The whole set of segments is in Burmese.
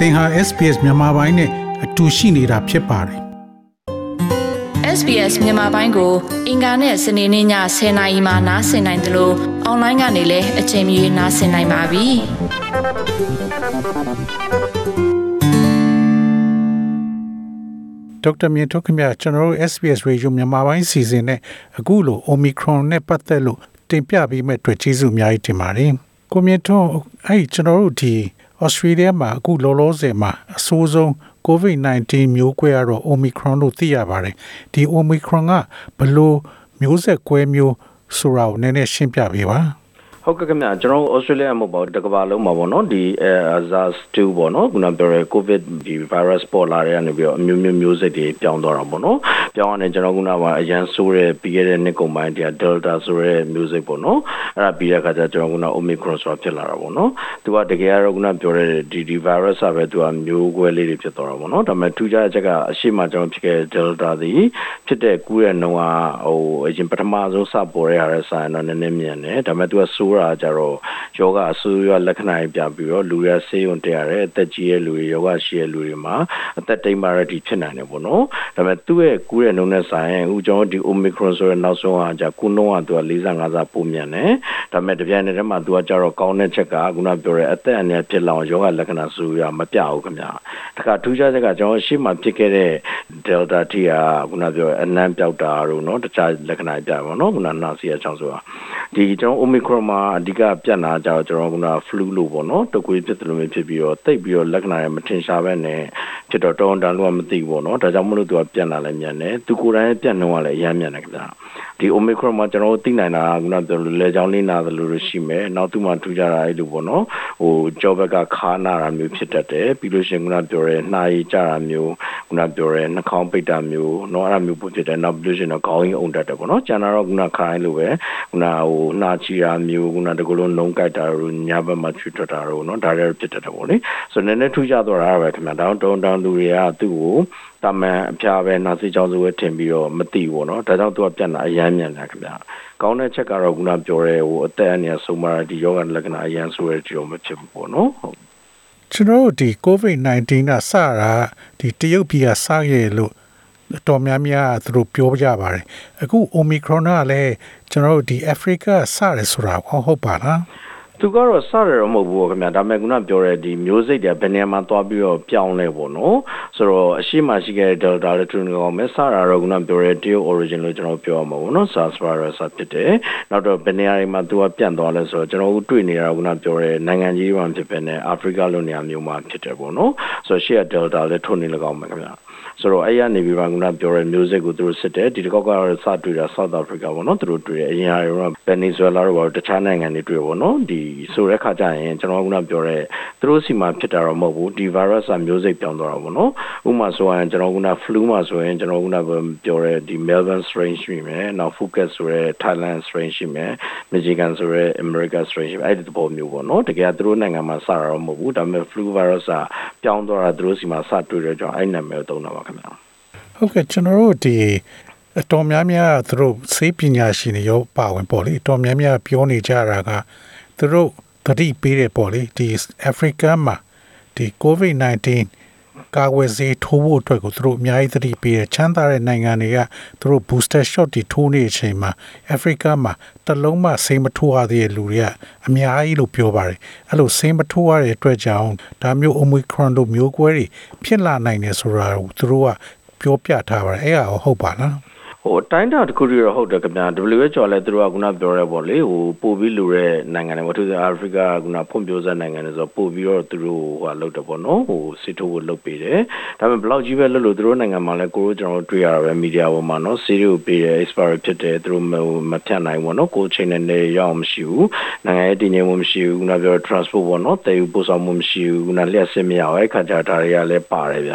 သင်ဟာ SPS မြန်မာပိုင်းနဲ့အတူရှိနေတာဖြစ်ပါတယ် SBS မြန်မာပိုင်းကို အင်ကာနဲ့စနေနေ့ည10:00နာရီမှနားဆင်နိုင်တယ်လို့အွန်လိုင်းကနေလည်းအချိန်မီနားဆင်နိုင်ပါပြီ။ဒေါက်တာမြင့်ထုတ်ခင်ဗျာကျွန်တော်တို့ SBS Radio မြန်မာပိုင်းစီစဉ်နဲ့အခုလို Omicron နဲ့ပတ်သက်လို့တင်ပြပေးမဲ့အတွက်ကျေးဇူးအများကြီးတင်ပါတယ်ကိုမြင့်ထွန်းအဲ့ကျွန်တော်တို့ဒီ Australia မှာအခုလောလောဆယ်မှာအဆိုးဆုံး COVID-19 မျိုးကွဲကတော့ Omicron လို့သိရပါတယ်ဒီ Omicron ကဘယ်လိုမျိုးဆက်ကွဲမျိုးဆိုတာကိုနည်းနည်းရှင်းပြပေးပါ ဟုတ်ကဲ့ခင်ဗျာကျွန်တော်တို့ဩစတြေးလျမှာပေါ့တကဘာလုံးမှာပေါ့နော်ဒီအဲ SARS-2 ပေါ့နော်ခုနပြောရဲ COVID ဒီ virus ပေါ်လာတဲ့ကနေပြီးတော့အမျိုးမျိုးမျိုးစိတ်တွေပြောင်းသွားတာပေါ့နော်ပြောင်းရတဲ့ကျွန်တော်ခုနကအရန်ဆိုးတဲ့ပြီးခဲ့တဲ့နှစ်ကုန်ပိုင်းတည်း Delta ဆိုတဲ့မျိုးစိတ်ပေါ့နော်အဲ့ဒါပြီးတဲ့အခါကျကျွန်တော်ခုန Omicron ဆိုတာဖြစ်လာတာပေါ့နော်သူကတကယ်ကတော့ခုနပြောရဲဒီဒီ virus ကပဲသူကမျိုးကွဲလေးတွေဖြစ်သွားတာပေါ့နော်ဒါပေမဲ့ထူးခြားတဲ့ချက်ကအရှိမကျွန်တော်ဖြစ်ခဲ့ Delta ဒီဖြစ်တဲ့ကူးတဲ့နှုန်းကဟိုအရင်ပထမဆုံးစပေါ်တဲ့ဟာရဲ့ဆိုင်တော့နည်းနည်းမြန်တယ်ဒါပေမဲ့သူကဆိုးတာကြတော့ယောဂအဆူရလက္ခဏာတွေပြပြီးတော့လူရဆေးရုံတက်ရတယ်အသက်ကြီးရဲ့လူတွေယောဂရှိရဲ့လူတွေမှာအသက်တိမ်ပါရတီဖြစ်နိုင်တယ်ပေါ့နော်ဒါပေမဲ့သူ့ရဲ့ကူးရဲ့နှုန်းနဲ့ဆိုင်အခုကျွန်တော်ဒီ Omicron ဆိုတဲ့နောက်ဆုံးဟာじゃကူးနှုန်းကသူက45ဆပိုမြန်တယ်ဒါပေမဲ့တပြိုင်နက်တည်းမှာသူကကြတော့ကောင်းတဲ့ချက်ကခုနပြောတဲ့အသက်အန္တရာယ်ဖြစ်လောင်ယောဂလက္ခဏာဆူရမပြဘူးခင်ဗျာတခါထူးခြားချက်ကကျွန်တော်ရှေ့မှာဖြစ်ခဲ့တဲ့ Delta T ကခုနပြောအနံ့ပြောက်တာတို့နော်တခြားလက္ခဏာပြပါတော့ခုနနာစီရချောင်းဆိုတာဒီကျွန်တော် Omicron မှာအဓိကပြတ်နာကြတော့ကျွန်တော်က flu လို့ပေါ့နော်တကွေးဖြစ်တယ်လို့ဖြစ်ပြီးတော့တိတ်ပြီးတော့လက္ခဏာရမထင်ရှားပဲနဲ့ ဖြစ်တော့တော်တော်တန်လို့ကမသိဘူးပေါ့နော်ဒါကြောင့်မလို့သူကပြန်လာလဲမြန်တယ်သူကိုယ်တိုင်ပြန်နှုံးကလည်းအများမြန်တယ်ခင်ဗျာဒီ Omicron မှာကျွန်တော်တို့သိနိုင်တာကခုနပြောလို့လေကြောင်းလေးနာသလိုလိုရှိမယ်နောက်သူ့မှာထူကြတာအဲ့လိုပေါ့နော်ဟိုကြောဘက်ကခါနာတာမျိုးဖြစ်တတ်တယ်ပြီးလို့ရှိရင်ခုနပြောရဲနှာရည်ကြတာမျိုးခုနပြောရဲနှာခေါင်းပိတ်တာမျိုးနော်အဲ့ဒါမျိုးဖြစ်တယ်နောက်ပြီးလို့ရှိရင်တော့ခေါင်းရင်းအုံတတ်တယ်ပေါ့နော်ကျန်တာတော့ခုနခါတိုင်းလိုပဲခုနဟိုနှာချီတာမျိုးခုနတကလုံးနှုံးကြိုက်တာတို့ညဘက်မှာချွတ်ထွက်တာတို့နော်ဒါလည်းဖြစ်တတ်တယ်ပေါ့လေဆိုတော့နည်းနည်းထူကြတော့တာပဲခင်ဗျာဒါတော့တောင်းသူတွေကသူ့ကိုတာမန်အဖျားပဲနာစီကြောင်းစုပဲထင်ပြီးတော့မသိဘူးเนาะဒါကြောင့်သူကပြတ်လာအရမ်းမြန်တယ်ခင်ဗျာကောင်းတဲ့ချက်ကတော့ခုနပြောရဲဟိုအသက်အန္တရာယ်ဆုံးမဒီယောဂလက္ခဏာအရန်ဆိုရဲကြုံမဖြစ်ဘူးပေါ့နော်ဟုတ် ကျွန်တော်တို့ဒီ COVID-19 ကစတာဒီတရုတ်ပြည်ကစခဲ့လို့အတော်များများသူတို့ပြောကြပါတယ်အခု Omicron ကလည်းကျွန်တော်တို့ဒီ Africa စတယ်ဆိုတာဟုတ်ပါလား သူကတော့စရတော့မဟုတ်ဘူးခင်ဗျာဒါပေမဲ့ခုနပြောတဲ့ဒီမျိုးစိတ်တွေဘယ်နေရာမှာသွားပြီးတော့ပြောင်းလဲပေါ့နော်ဆိုတော့အရှိမရှိခဲ့တဲ့ Delta လည်းထူနေအောင်မဲစရတော့ခုနပြောတဲ့ Teo origin လို့ကျွန်တော်ပြောရမှာပေါ့နော် SARS virus ဖြစ်တယ်နောက်တော့ဘယ်နေရာတွေမှာသူကပြန့်သွားလဲဆိုတော့ကျွန်တော်တို့တွေ့နေတာခုနပြောတဲ့နိုင်ငံကြီးမှာဖြစ်ဖြစ်နေအာဖရိကလိုနေရာမျိုးမှာဖြစ်တယ်ပေါ့နော်ဆိုတော့ရှေ့က Delta လည်းထုံနေလကောင်းမှာခင်ဗျာဆိုတော့အဲ့ရနေပြီးမှကပြောရဲ music ကိုသူတို့စစ်တယ်ဒီတစ်ခေါက်ကတော့စတွေ့တာ South Africa ပေါ့နော်သူတို့တွေ့တယ်အရင်ကတော့ Venezuela တို့ဘာလို့တခြားနိုင်ငံတွေတွေ့ပေါ့နော်ဒီဆိုတဲ့ခါကျရင်ကျွန်တော်ကပြောရဲသူတို့စီမှာဖြစ်တာတော့မဟုတ်ဘူးဒီ virus က music ပြောင်းသွားတာပေါ့နော်ဥပမာဆိုရင်ကျွန်တော်က flu မှာဆိုရင်ကျွန်တော်ကပြောရဲဒီ Melbourne strain ရှိမယ်နောက် Phuket ဆိုရဲ Thailand strain ရှိမယ် Michigan ဆိုရဲ America strain ရှိမယ်အဲ့ဒီသဘောမျိုးပေါ့နော်တကယ်သူတို့နိုင်ငံမှာစတာတော့မဟုတ်ဘူးဒါပေမဲ့ flu virus ကပြောင်းသွားတာသူတို့စီမှာစတွေ့တဲ့ကြောင့်အဲ့နာမည်ကိုသုံးတာပါခင်ဗျာဟုတ်ကဲ့ကျွန်တော်တို့ဒီအတော်များများသူတို့စေပညာရှင်တွေရောပါဝင်ပေါ့လေအတော်များများပြောနေကြတာက သူတို့ဂတိပေးတယ်ပေါ့လေဒီ Africa မှာဒီ COVID-19 ကာကွယ်ဆေးထိုးဖို့အတွက်ကိုသူတို့အများကြီးသတိပေးတယ်ချမ်းသာတဲ့နိုင်ငံတွေကသူတို့ booster shot တွေထိုးနေတဲ့အချိန်မှာ Africa မှာတလုံးမှဆေးမထိုးရသေးတဲ့လူတွေကအများကြီးလို့ပြောပါတယ်အဲ့လိုဆေးမထိုးရတဲ့အတွက်ကြောင့်ဒါမျိုး Omicron တို့မျိုးကွဲတွေဖြစ်လာနိုင်တယ်ဆိုတာကိုသူတို့ကပြောပြထားပါတယ်အဲ့ဒါဟုတ်ပါလား ဟိုအတိုင်းတာတစ်ခုတည်းတော့ဟုတ်တယ်ခင်ဗျာ WHO လည်းသူတို့ကခုနပြောရဲပေါ့လေဟိုပို့ပြီးလူတဲ့နိုင်ငံတွေပေါ့သူကအာဖရိကခုနဖွံ့ဖြိုးဆဲနိုင်ငံတွေဆိုပို့ပြီးတော့သူတို့ဟိုလောက်တယ်ပေါ့နော်ဟိုစစ်ထိုးကိုလုပ်ပေးတယ်ဒါပေမဲ့ဘလောက်ကြီးပဲလုပ်လို့သူတို့နိုင်ငံမှာလည်းကိုတို့ကျွန်တော်တွေ့ရတာပဲမီဒီယာပေါ်မှာနော်စီးရီကိုပေးတယ် expire ဖြစ်တယ်သူတို့မဖြတ်နိုင်ဘူးနော်ကိုချိန်နဲ့နေရအောင်မရှိဘူးနိုင်ငံရဲ့တည်ငြိမ်မှုမရှိဘူးခုနပြော transport ပေါ့နော်တည်ယူပို့ဆောင်မှုမရှိဘူးခုနလျှက်စစ်မရဘူးအဲ့ခါကျဒါတွေကလည်းပါတယ်ဗျ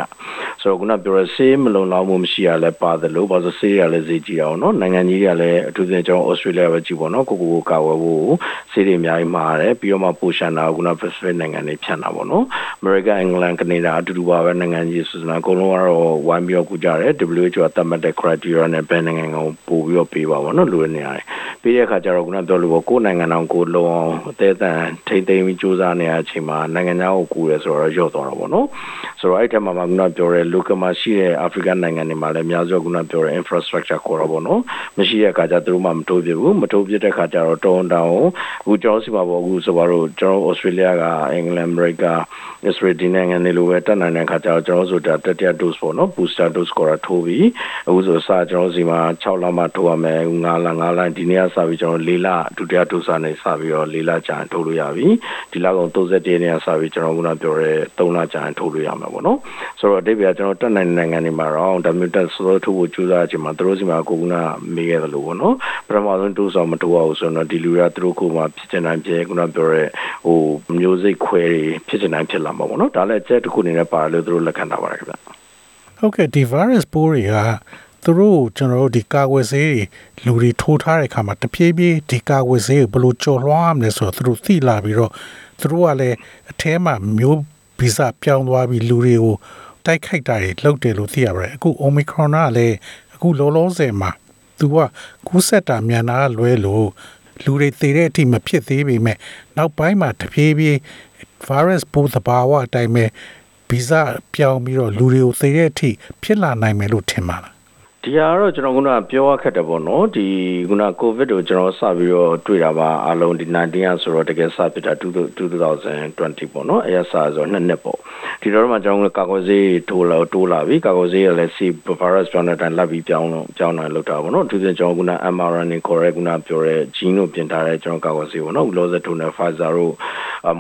ဆိုတော့ခုနပြောရဆေးမလုံလောက်မှုမရှိရလဲပါတယ်လို့ဘာလို့ဆေးရလဲလည်းဈေးကြီးတာပေါ့နော်နိုင်ငံကြီးတွေကလည်းအထူးသဖြင့်ကျွန်တော်ဩစတြေးလျပဲကြည့်ပေါ့နော်ကိုကိုကိုကာဝယ်ဖို့ဈေးတွေအများကြီးမှာတယ်ပြီးတော့မှပိုရှန်တာကက Pacific နိုင်ငံတွေဖြန့်တာပေါ့နော် America England Canada အတူတူပါပဲနိုင်ငံကြီးဆိုစနာအကုန်လုံးကတော့ဝိုင်းပြီးတော့ကူကြတယ် WHO ကသတ်မှတ်တဲ့ criteria နဲ့ဘယ်နိုင်ငံကပို့ပြီးတော့ပေးပါပေါ့နော်လူတွေနေရတယ်ပြီးတဲ့အခါကျတော့ခုနပြောလို့ပေါ့ကိုယ်နိုင်ငံတော်ကိုလုံအောင်အသေးအံထိမ့်သိမ်းပြီးစူးစမ်းနေတဲ့အချိန်မှာနိုင်ငံခြားကိုကူရဲဆိုတော့ရော့သွားတော့ပေါ့နော်ဆိုတော့အဲ့ထက်မှာမှခုနပြောတဲ့ local မှာရှိတဲ့ African နိုင်ငံတွေမှာလည်းအများစုခုနပြောတဲ့ infrastructure ခေါ်တော့ပေါ့နော်မရှိတဲ့အခါကျသူတို့မှမတိုးပြဘူးမတိုးပြတဲ့အခါကျတော့တောင်းတောင်းအခုကျွန်တော်စီမှာပေါ့အခုဆိုတော့ကျွန်တော် Australia ကအင်္ဂလန်အမေရိက Israel ဒီနိုင်ငံတွေလိုပဲတက်နိုင်တဲ့အခါကျတော့ကျွန်တော်ဆိုတာတတိယ dose ပေါ့နော် booster dose ခေါ်တာထိုးပြီးအခုဆိုစကျွန်တော်စီမှာ6လမှထိုးရမယ်9လ9လဒီနေ့ကစပြီးကျွန်တော်4လဒုတိယ dose နဲ့စပြီးတော့4လကြာထိုးလို့ရပြီဒီလကောင်31ရက်နေ့ကစပြီးကျွန်တော်ကပြောရဲ3လကြာထိုးလို့ရမှာပေါ့နော်ဆိုတော့အတိတ်ကကျွန်တော်တက်နိုင်တဲ့နိုင်ငံတွေမှာတော့ W တက်ဆိုတော့ထိုးဖို့ကြိုးစားချိန်မှာသူတို့စီမှာကိုကနာမေးခဲ့တယ်လို့ပေါ့နော်ပထမဆုံး dose တော့မထိုးအောင်ဆိုတော့ဒီလူကသူတို့ကိုမှဖြစ်ချင်တိုင်းဖြစ်ခုနပြောရဲဟိုမျိုးစိတ်ခွဲတွေဖြစ်ချင်တိုင်းဖြစ်လာမှာပေါ့နော်ဒါလည်းအချက်တစ်ခုအနေနဲ့ပါတယ်လို့သူတို့လက်ခံထားပါတယ်ခင်ဗျဟုတ်ကဲ့ဒီ virus ပိုးတွေကသူတို့ကျွန်တော်တို့ဒီကာကွယ်ဆေးတွေလူတွေထိုးထားတဲ့အခါမှာတဖြည်းဖြည်းဒီကာကွယ်ဆေးကိုဘယ်လိုကြော်လွှားရမလဲဆိုတော့သူတို့သိလာပြီးတော့သူတို့ကလည်းအထဲမှာမျိုးဗီဇပြောင်းသွားပြီးလူတွေကိုတိုက်ခိုက်တာတွေလုပ်တယ်လို့သိရပါတယ်အခု Omicron ကလည်း အခုလောလောဆယ်မှာသူကကူးစက်တာမြန်တာလွဲလို့လူတွေသေတဲ့အထိမဖြစ်သေးပေမဲ့နောက်ပိုင်းမှာတဖြည်းဖြည်း virus ပိုးသဘာဝအတိုင်းပဲဗီဇပြောင်းပြီးတော့လူတွေကိုသေတဲ့အထိဖြစ်လာနိုင်မယ်လို့ထင်ပါလား ဒီဟာကတော့ကျွန်တော်ကပြောရခက်တယ်ပေါ့နော်ဒီခုနကိုဗစ်ကိုကျွန်တော်စပြီးတော့တွေ့တာပါအလုံးဒီ19ရဆိုတော့တကယ်စဖြစ်တာ2020ပေါ့နော်အရစာဆိုနှစ်နှစ်ပေါ့ဒီတော့မှကျွန်တော်ကာကွယ်ဆေးထိုးလာတိုးလာပြီကာကွယ်ဆေးရလည်း C virus ပြောင်းတဲ့တိုင်းလက်ပြီးပြောင်းတော့ပြောင်းနိုင်လောက်တာပေါ့နော်သူစဉ်ကျွန်တော်က mRNA ခေါ်ရဲကပြောတဲ့ gene ကိုပြင်ထားတဲ့ကျွန်တော်ကာကွယ်ဆေးပေါ့နော်လောစထိုးနဲ့ Pfizer တို့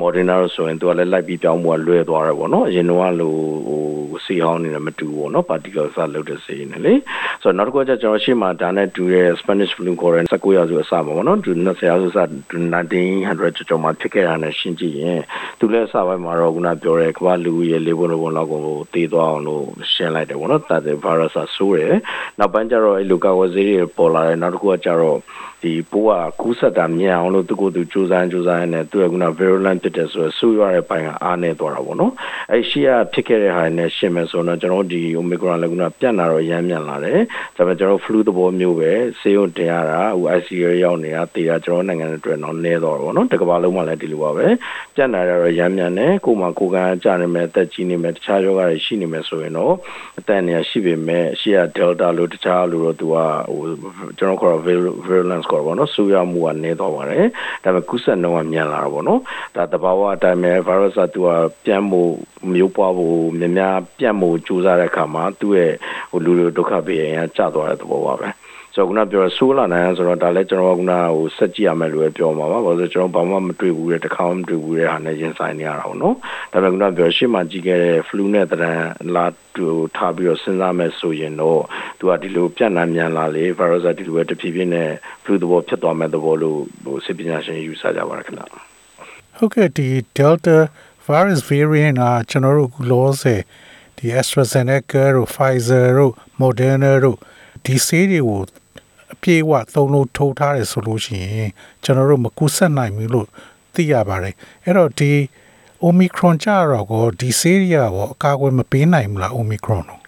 Moderna တို့ဆိုရင်သူကလည်းလိုက်ပြီးပြောင်းမှုကလွဲသွားတယ်ပေါ့နော်အရင်တော့လို့ဟိုဆေးဟောင်းနေတယ်မတူဘူးပေါ့နော် particle စလုပ်တဲ့ဆေးနေလေဆိုတော့နောက်တစ်ခုကကျွန်တော်ရှေ့မှာဒါနဲ့တူတဲ့ Spanish flu ခေါ်တဲ့19ရာစုအစမှာပေါ့နော်သူ20ရာစုအစ1900ကျော်မှာဖြစ်ခဲ့တာနဲ့ရှင်းကြည့်ရင်သူလည်းအစပိုင်းမှာတော့ခုနပြောတဲ့ကမ္ဘာလူရဲ့လေးပုံပုံလောက်ကိုတည်သွားအောင်လို့ရှင်းလိုက်တယ်ပေါ့နော်တတ်တဲ့ virus ဆိုးတယ်နောက်ပိုင်းကျတော့အဲ့လိုကာဝဆေးတွေပေါ်လာတယ်နောက်တစ်ခုကကျတော့ဒီပိုးကကူးဆက်တာမြန်အောင်လို့သူကိုယ်သူစူးစမ်းစူးစမ်းနေသူကက virulent ဖြစ်တယ်ဆိုတော့ဆူရတဲ့ပိုင်းကအားနေသွားတာပေါ့နော်အဲ့ရှေ့ကဖြစ်ခဲ့တဲ့ဟာနဲ့ရှင်းမယ်ဆိုတော့ကျွန်တော်ဒီ omicron လည်းကပြန့်လာတော့ရမ်းမြန်လာတယ်ဒါပေမဲ့ကျွန်တော် flu သဘောမျိုးပဲဆေးရုံတင်ရတာဟို ICU ရောက်နေတာတေးတာကျွန်တော်နိုင်ငံအတွက်တော့နည်းတော့ပေါ့နော်တကဘာလုံးမှလည်းဒီလိုပါပဲပြန့်လာတော့ရမ်းမြန်တယ်ကိုမှကိုကကြနေမယ်တက်ကြီးနေမယ်တခြားယောဂတွေရှိနေမယ်ဆိုရင်တော့အသက်နေရရှိပေမဲ့ရှေ့က delta လို့တခြားလို့တော့သူကဟိုကျွန်တော်ခေါ် virulence ခေါ်ပေါ့နော်ဆူရမှုကနည်းသွားပါတယ်ဒါပေမဲ့ကုသနှုန်းကမြန်လာတာပေါ့နော်ဒါတဘာဝအတိုင်းပဲ virus ကသူကပြန်မှုမျိုးပွားဖို့များများပြန့်မှုကြိုးစားတဲ့အခါမှာသူ့ရဲ့ဟိုလူလူဒုက္ခပေးရင်ကျသွားတဲ့သဘောပါပဲဆိုတော့ခုနပြောဆိုးလာနိုင်ဆိုတော့ဒါလည်းကျွန်တော်ကခုနဟိုဆက်ကြည့်ရမယ်လို့ပြောမှာပါဘာလို့ကျွန်တော်ဘာမှမတွေ့ဘူးတဲ့တခါမှမတွေ့ဘူးတဲ့ဟာနဲ့ရင်ဆိုင်နေရတာပေါ့နော်ဒါပေမဲ့ခုနပြောရှေ့မှာကြည့်ခဲ့တဲ့ flu နဲ့တရံလာတူထားပြီးတော့စဉ်းစားမယ်ဆိုရင်တော့သူကဒီလိုပြန့်နှံ့မြန်လာလေ virus ဒီလိုပဲတဖြည်းဖြည်းနဲ့ flu သဘောဖြစ်သွားမဲ့သဘောလို့ဟိုစစ်ပညာရှင်ယူဆကြပါရခင်ဗျဟုတ်ကဲ့ဒီ delta virus variant ကကျွန်တော်တို့လောဆယ် ဒီ AstraZeneca တို့ Pfizer တို့ Moderna တို့ဒီဆေးတွေကိုအပြည့်အဝသုံးလို့ထိုးထားတယ်ဆိုလို့ရှိရင်ကျွန်တော်တို့မကူးဆက်နိုင်ဘူးလို့သိရပါတယ်အဲ့တော့ဒီ Omicron ကြတော့ကိုဒီဆေးရရောအကာအကွယ်မပေးနိုင်ဘူးလား Omicron တော့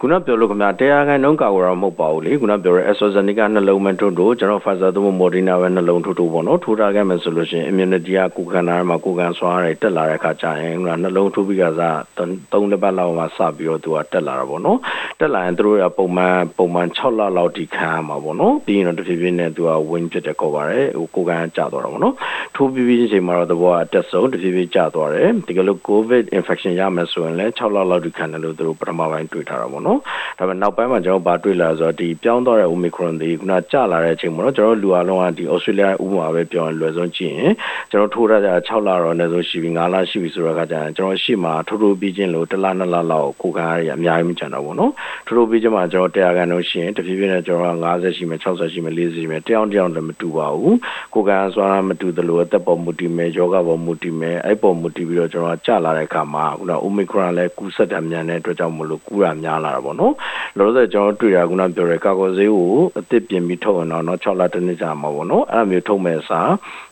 ခုနပြောလို့ခင်ဗျာတရားခိုင်နှုန်းကာကွယ်တော့မဟုတ်ပါဘူးလေခုနပြောရဲ AstraZeneca နှလုံးမထိုးတို့ကျွန်တော် Pfizer သို့မဟုတ် Moderna ပဲနှလုံးထိုးထိုးပေါ့နော်ထိုးထားခဲ့မယ်ဆိုလို့ရှိရင် immunity ကကိုယ်ခန္ဓာမှာကိုယ်ခံစွမ်းရည်တက်လာတဲ့အခါကျရင်ခုနနှလုံးထိုးပြီးကစား3နှစ်ပတ်လောက်မှစပြီးတော့သူကတက်လာတာပေါ့နော်တက်လာရင်သူတို့ကပုံမှန်ပုံမှန်6လလောက်ထိခံရမှာပေါ့နော်ပြီးရင်တော့တဖြည်းဖြည်းနဲ့သူက win ဖြစ်တဲ့ခေါ်ပါတယ်ဟိုကိုယ်ခံကျသွားတာပေါ့နော်ထိုးပြီးပြီးချိန်မှာတော့သဘောကတက်ဆုံးတဖြည်းဖြည်းကျသွားတယ်ဒီကလို့ covid infection ရမယ်ဆိုရင်လည်း6လလောက်ထိခံတယ်လို့သူတို့ပထမပိုင်းတွေ့ထားတာပေါ့နော်နော်ဒါပေမဲ့နောက်ပိုင်းမှာကျွန်တော်ဗာတွေ့လာဆိုတော့ဒီပြောင်းသွားတဲ့ Omicron တွေခုနကျလာတဲ့အချိန်ပေါ့နော်ကျွန်တော်လူအလုံးကဒီ Australia ဥပမာပဲပြောရင်လွယ်ဆုံးကြည့်ရင်ကျွန်တော်ထိုးရကြ6လတော့လည်းဆိုရှိပြီ9လရှိပြီဆိုတော့ကကြရင်ကျွန်တော်ရှေ့မှာထိုးထိုးပြီးချင်းလို့1လ2လလောက်ကိုခံရရအများကြီးမကျန်တော့ဘူးနော်ထိုးထိုးပြီးချင်းမှာကျွန်တော်တရားခံလို့ရှိရင်တဖြည်းဖြည်းနဲ့ကျွန်တော်50ရှိမယ်60ရှိမယ်40ရှိမယ်တယောက်တယောက်လည်းမတူပါဘူးကိုခံစွမ်းမတူသလိုအသက်ပေါ်မူတည်မယ်ယောဂပေါ်မူတည်မယ်အဲ့ပေါ်မူတည်ပြီးတော့ကျွန်တော်ကကျလာတဲ့အခါမှာခုန Omicron လည်းကူးစက်တာမြန်တဲ့အတွက်ကြောင့်မလို့ကူးတာများလာပေါ့နော်လောလောဆယ်ကျွန်တော်တွေ့တာခုနပြောရဲကာကွယ်ဆေးကိုအသစ်ပြင်ပြီးထုတ်ရင်တော့နော်6လတစ်နှစ်ကြာမှာပေါ့နော်အဲ့လိုမျိုးထုတ်မဲ့စာ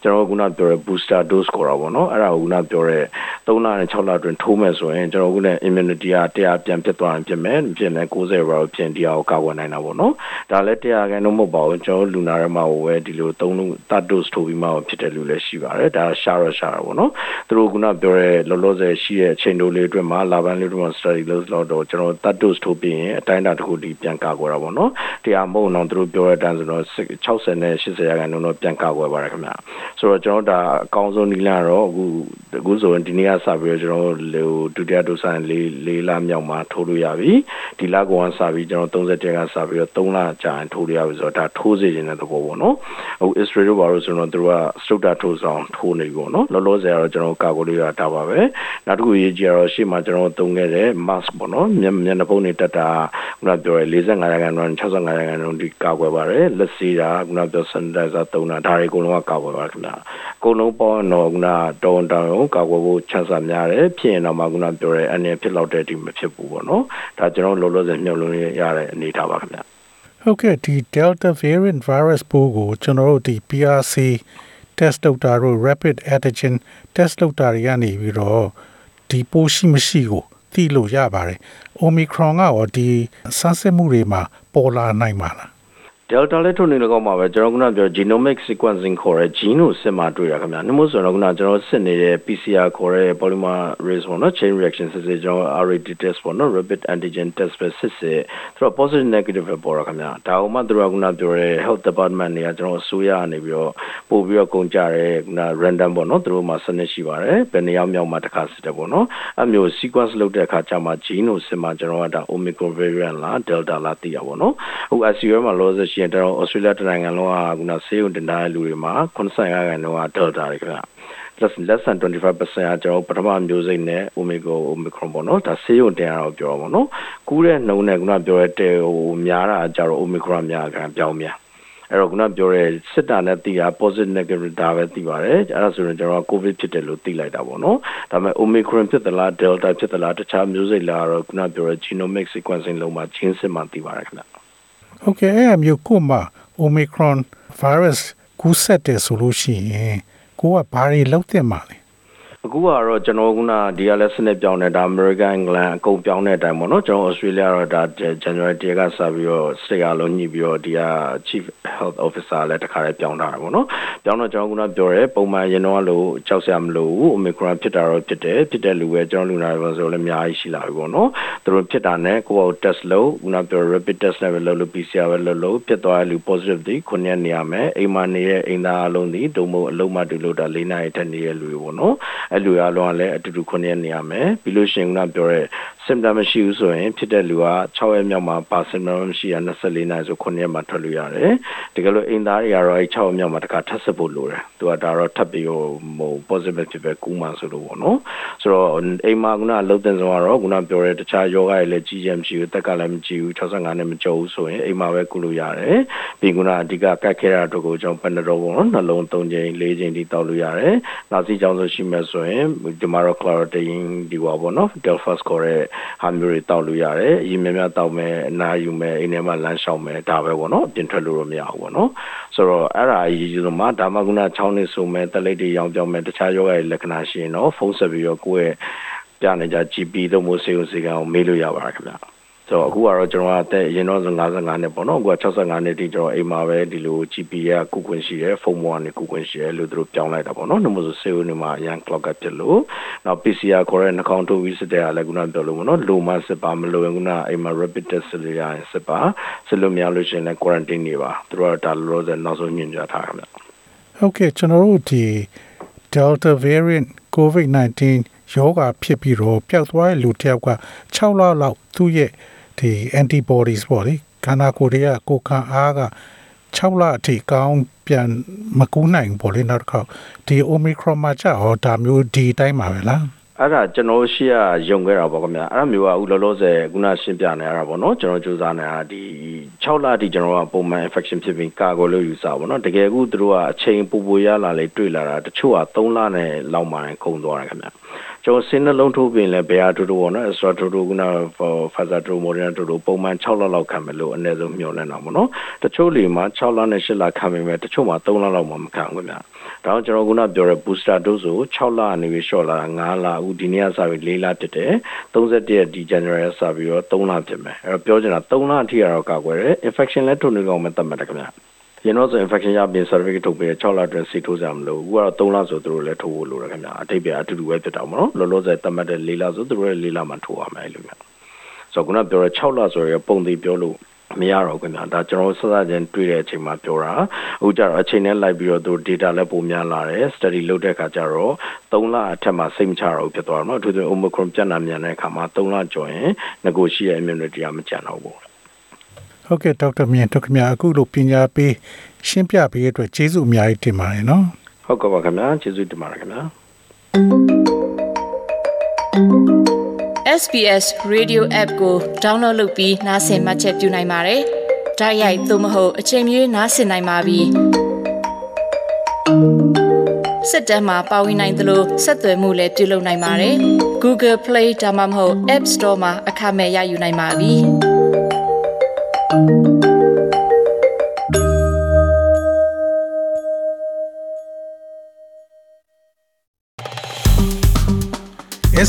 ကျွန်တော်ခုနပြောရဲ booster dose ခေါ်တာပေါ့နော်အဲ့ဒါကိုခုနပြောရဲ3လနဲ့6လအတွင်းထိုးမဲ့ဆိုရင်ကျွန်တော်ခုန immunity က100ပြန်ပြတ်သွားရင်ဖြစ်မယ်ဖြစ်လဲ90ရာဖြစ်တရားကိုကာကွယ်နိုင်တာပေါ့နော်ဒါလည်း100ကန်တော့မဟုတ်ပါဘူးကျွန်တော်လူနာတွေမှာဝယ်ဒီလို3လုံး third dose ထိုးပြီးမှဖြစ်တဲ့လူလည်းရှိပါတယ်ဒါရှာရရှာရပေါ့နော်သူတို့ခုနပြောရဲလောလောဆယ်ရှိရဲ့အချိန်တိုလေးအတွင်းမှာလာဘန်လေးတို့မှာ study လုပ်လို့တော့ကျွန်တော် third dose ထိုးပြီးရင်အတိုင်းအတာတစ်ခုဒီပြန်ကာကွယ်တာပေါ့နော်တရားမဟုတ်တော့သူတို့ပြောတဲ့အတိုင်းဆိုတော့60နဲ့80ရာခိုင်နှုန်းတော့ပြန်ကာကွယ်ပါတယ်ခင်ဗျဆိုတော့ကျွန်တော်ဒါအကောင်းဆုံးနီလန်တော့အခုအခုဆိုရင်ဒီနေ့ကစပြီးတော့ကျွန်တော်လေဒုတိယဒုဆိုင်လေးလေးလမြောက်မှာထိုးလို့ရပြီဒီလကောင်ကစပြီးကျွန်တော်30တက်ကစပြီးတော့3လကြာရင်ထိုးလို့ရပြီဆိုတော့ဒါထိုးစေခြင်းတဲ့သဘောပေါ့နော်အခု Israel တို့ဘာလို့ဆိုတော့သူတို့က structure ထိုးဆောင်ထိုးနေပြီပေါ့နော်လောလောဆယ်ကတော့ကျွန်တော်ကာကွယ်လို့ရတာပါပဲနောက်တစ်ခုရေးကြည့်ရတော့ရှေ့မှာကျွန်တော်သုံးခဲ့တဲ့ mask ပေါ့နော်မျက်မျက်နှာဖုံးတွေတက်တာခုနပြောရဲ45ရာခိုင်နှုန်း65ရာခိုင်နှုန်းဒီကာကွယ်ပါတယ်လက်စီတာခုနပြော sanitizer သုံးတာဒါတွေအကုန်လုံးကကာကွယ်ပါခင်ဗျာအကုန်လုံးပေါ့တော့ခုနတောင်းတောင်းကာကွယ်ဖို့ချမ်းသာများတယ်ဖြစ်ရင်တော့မှခုနပြောရဲအနေဖြစ်လောက်တဲ့ဒီမဖြစ်ဘူးပေါ့နော်ဒါကျွန်တော်လောလောဆယ်မြုပ်လို့ရတဲ့အနေထားပါခင်ဗျာဟုတ်ကဲ့ဒီ Delta variant virus ပိုးကိုကျွန်တော်တို့ဒီ PRC test လုပ်တာတို့ rapid antigen test လုပ်တာတွေကနေပြီးတော့ဒီပိုးရှိမရှိကို သိလို့ရပါတယ် Omicron ကရောဒီဆန်းစစ်မှုတွေမှာပေါ်လာနိုင်ပါလား Delta လည်းထုတ်နေတော့မှာပဲကျွန်တော်ကပြော genomic sequencing ခေါ်တဲ့ gene ကိုစစ်မှတွေ့ရခင်ဗျာ။နှမို့ဆိုတော့ကကျွန်တော်စစ်နေတဲ့ PCR ခေါ်တဲ့ polymerase ပေါ့နော် chain reaction စစ်စစ်ကျွန်တော် RAT test ပေါ့နော် rapid antigen test ပဲစစ်စစ်သူတို့ positive negative ပဲပေါ်ရခင်ဗျာ။ဒါအောင်မှသူတို့ကပြောရဲ health department တွေကကျွန်တော်အစိုးရကနေပြီးတော့ပို့ပြီးတော့ကုန်ကြရဲက random ပေါ့နော်သူတို့မှာစနစ်ရှိပါတယ်။ဘယ်နေရာမြောက်မှာတစ်ခါစစ်တယ်ပေါ့နော်။အဲမျိုး sequence လုပ်တဲ့အခါကျမှ gene ကိုစစ်မှကျွန်တော်ကဒါ omicron variant လား delta လားသိရပါတော့။အခု ICU မှာ loss ရှိရင်တော့ Australia တနိုင်ငံလုံးကခုနဆေးရုံတင်ထားတဲ့လူတွေမှာ85ရာခိုင်နှုန်းက Delta တွေခင်ဗျ less less than 25%ကကျွန်တော်ပထမမျိုးစိတ်နဲ့ Omicron Omicron ပေါ့နော်ဒါဆေးရုံတင်ရတော့ပြောပါတော့ကူးတဲ့နှုန်းနဲ့ခုနပြောတဲ့တဲဟိုများတာကြတော့ Omicron များခံပြောင်းများအဲ့တော့ခုနပြောရဲစစ်တာနဲ့သိတာ positive negative ဒါပဲသိပါတယ်အဲ့ဒါဆိုရင်ကျွန်တော် covid ဖြစ်တယ်လို့သိလိုက်တာပေါ့နော်ဒါပေမဲ့ omicron ဖြစ်သလား delta ဖြစ်သလားတခြားမျိုးစိတ်လားတော့ခုနပြောရဲ genomic sequencing လုံးမှာချင်းစစ်မှသိပါတယ်ခင်ဗျ ဟုတ်ကဲ့အဲ့အမျိုးကိုမှ Omicron virus ကူးစက်တယ်ဆိုလို့ရှိရင်ကိုကဘာတွေလောက်တင်ပါလဲ အခုကတော့ကျွန်တော်ကဒီကလည်းစနစ်ပြောင်းနေတာ American England အကုန်ပြောင်းတဲ့အတိုင်းပေါ့နော်ကျွန်တော် Australia တော့ဒါ January 1ကစပြီးတော့ state အလုံးညှိပြီးတော့ဒီက Chief Health Officer လည်းတခါလေးပြောင်းတာပေါ့နော်ပြောင်းတော့ကျွန်တော်ကပြောရဲပုံမှန်ရင်တော့လို့ကြောက်စရာမလိုဘူး Omicron ဖြစ်တာတော့ဖြစ်တယ်ဖြစ်တဲ့လူပဲကျွန်တော်လူနာတွေဆိုလည်းအများကြီးရှိလာပြီပေါ့နော်သူတို့ဖြစ်တာနဲ့ကိုယ့်ကို test လုပ်ခုနပြော rapid test နဲ့ပဲလုပ်လို့ PCR ပဲလုပ်လို့ဖြစ်သွားတဲ့လူ positive တွေခုနှစ်နေရမယ်အိမ်မှာနေတဲ့အိမ်သားအလုံးဒီဒုံမို့အလုံးမတူလို့ဒါ၄နိုင်ထက်နေတဲ့လူတွေပေါ့နော်အဲ့လူအလုံးကလည်းအတူတူခုနှစ်နေရမယ်ပြီးလို့ရှိရင်ကပြောရဲ symptom မရှိဘူးဆိုရင်ဖြစ်တဲ့လူက6ရက်မြောက်မှာပါ symptom မရှိရ24နာရီဆို9ရက်မှာထွက်လို့ရတယ်တကယ်လို့အိမ်သားတွေကတော့အဲ6ရက်မြောက်မှာတခါထပ်စစ်ဖို့လိုတယ်သူကဒါတော့ထပ်ပြီးဟို positive ဖြစ်ပဲကူးမှဆိုလို့ပေါ့နော်ဆိုတော့အိမ်မှာကလုံးတင်ဆုံးကတော့ခုနပြောရဲတခြားယောဂတွေလည်းကြီးကြမရှိဘူးတက်ကလည်းမကြည့်ဘူး65နဲ့မကြောက်ဘူးဆိုရင်အိမ်မှာပဲကုလို့ရတယ်ပြီးခုနအဓိကကတ်ခဲတာတို့ကိုကျွန်တော်ပန်ဒရောပေါ့နော်နှလုံး3ချိန်4ချိန်ထိတောက်လို့ရတယ်နောက်စီကြောင့်ဆိုရှိမှဆိုရင်ဒီမှာတော့ chloroquine ဒီပါပေါ့နော် delphos ခေါ်တဲ့ဟာမျိုးတွေတောက်လို့ရတယ်အရင်များများတောက်မယ်အနာယူမယ်အိမ်ထဲမှာလမ်းလျှောက်မယ်ဒါပဲပေါ့နော်ပြင်ထွက်လို့တော့မရဘူးပေါ့နော်ဆိုတော့အဲ့ဒါအရေးကြီးဆုံးမှာဒါမှကုနာ6နှစ်ဆိုမယ်တက်လိုက်တွေရောင်းပြောင်းမယ်တခြားယောဂရဲ့လက္ခဏာရှိရင်တော့ဖုန်းဆက်ပြီးတော့ကိုယ့်ရဲ့ပြနေကြ GP တို့မျိုးစေုံစေကံကိုမေးလို့ရပါတယ်ခင်ဗျာ ဆိုတော့အခုကတော့ကျွန်တော်ကအသက်ရင်တော့55နှစ်ပေါ့နော်အခုက65နှစ်တိကျွန်တော်အိမ်မှာပဲဒီလို GP ကကုခွင့်ရှိတယ်ဖုန်းပေါ်ကနေကုခွင့်ရှိတယ်လို့သူတို့ပြောင်းလိုက်တာပေါ့နော်နှမို့ဆိုစေဦးနေမှာအရန် clock ကဖြစ်လို့နောက် PCR ခေါ်တဲ့နှာခေါင်းထုတ်ပြီးစစ်တဲ့ကလည်းခုနပြောလို့ပေါ့နော်လိုမှစစ်ပါမလိုရင်ခုနအိမ်မှာ rapid test စစ်ရရင်စစ်ပါစစ်လို့မရလို့ရှိရင်လည်း quarantine နေပါသူတို့ကဒါလိုလိုနောက်ဆုံးညွှန်ကြားထားတာဗျဟုတ်ကဲ့ကျွန်တော်တို့ဒီ Delta variant COVID-19 ယောဂဖြစ်ပြီးတော့ပျောက်သွားတဲ့လူတစ်ယောက်က6လလောက်သူ့ရဲ့ ဒီ antibodies ပေါ့လေခန္ဓာကိုယ်တွေကကိုခံအားက6လအထိကောင်းပြန်မကူးနိုင်ဘူးပေါ့လေနောက်တစ်ခါဒီ omicron မှာကြာဟောဒါမျိုးဒီတိုင်းပါပဲလားအဲ့ဒါကျွန်တော်ရှိရယုံခဲ့တာပေါ့ခင်ဗျာအဲ့ဒါမျိုးကအခုလောလောဆယ်ခုနရှင်းပြနေရတာပေါ့နော်ကျွန်တော်စူးစမ်းနေတာဒီ6လတိကျွန်တော်ကပုံမှန် infection ဖြစ်ပြီးကာကိုလို့ယူဆပါပေါ့နော်တကယ်အခုသူတို့ကအချိန်ပူပူရလာလေတွေ့လာတာတချို့က3လနဲ့လောက်မှန်ကုန်သွားတယ်ခင်ဗျာ ကျွန်တော်စင်းနှလုံးထိုးပြင်လဲဘယ်ဟာတို့တို့ပေါ့နော် extra တို့တို့ကနာ faza တို့ moderna တို့တို့ပုံမှန်6လလောက်ခံမယ်လို့အနည်းဆုံးမျှော်လင့်တာပေါ့နော်တချို့လေမှာ6လနဲ့8လခံမယ်မဲ့တချို့မှာ3လလောက်မှမခံဘူးခင်ဗျာဒါကြောင့်ကျွန်တော်ခုနပြောတဲ့ booster dose ကို6လအနေပြီး short လာ9လအခုဒီနေ့ကစပြီး4လတက်တယ်31ရက်ဒီ January စပြီးတော့3လဖြစ်မယ်အဲ့တော့ပြောချင်တာ3လအထိကတော့ကာကွယ်တယ် infection လည်းထုံနေကောင်မဲ့တတ်မှတ်တယ်ခင်ဗျာ ရင်တော့ဆို infection ရပြီး certificate ထုတ်ပြီး6လအတွင်းစီထိုးကြမလို့အခုကတော့3လဆိုသူတို့လည်းထိုးဖို့လိုတယ်ခင်ဗျာအတိတ်ပဲအတူတူပဲဖြစ်တာပေါ့နော်လောလောဆယ်တတ်မှတ်တဲ့4လဆိုသူတို့လည်း4လမှထိုးရမယ်လို့ခင်ဗျာဆိုတော့ခုနပြောတဲ့6လဆိုရယ်ပုံသေးပြောလို့မရတော့ခင်ဗျာဒါကျွန်တော်စစချင်းတွေ့တဲ့အချိန်မှာပြောတာအခုကျတော့အချိန်နဲ့လိုက်ပြီးတော့သူ data လည်းပုံများလာတယ် study လုပ်တဲ့အခါကျတော့3လအထက်မှာစိတ်မချတော့ဘူးဖြစ်သွားတော့เนาะအထူးသဖြင့် omicron ပြန့်နှံ့မြန်တဲ့အခါမှာ3လကျော်ရင် negotiate immunity ကမကျန်တော့ဘူး ဟုတ်ကဲ့ဒေါက်တာမြင့်တို့ခင်ဗျာအခုလိုပညာပေးရှင်းပြပေးတဲ့အတွက်ကျေးဇူးအများကြီးတင်ပါတယ်နော်ဟုတ်ကဲ့ပါခင်ဗျာကျေးဇူးတင်ပါတယ်ခင်ဗျာ SBS Radio App ကို download လုပ်ပြီးနားဆင်မှတ်ချက်ပြုနိုင်ပါတယ်။ဒါရိုက်သို့မဟုတ်အချိန်မီနားဆင်နိုင်ပါပြီ။စစ်တမ်းမှာပါဝင်နိုင်သလိုဆက်သွယ်မှုလည်းပြုလုပ်နိုင်ပါတယ်။ Google Play ဒါမှမဟုတ် App Store မှာအခမဲ့ရယူနိုင်ပါပြီ။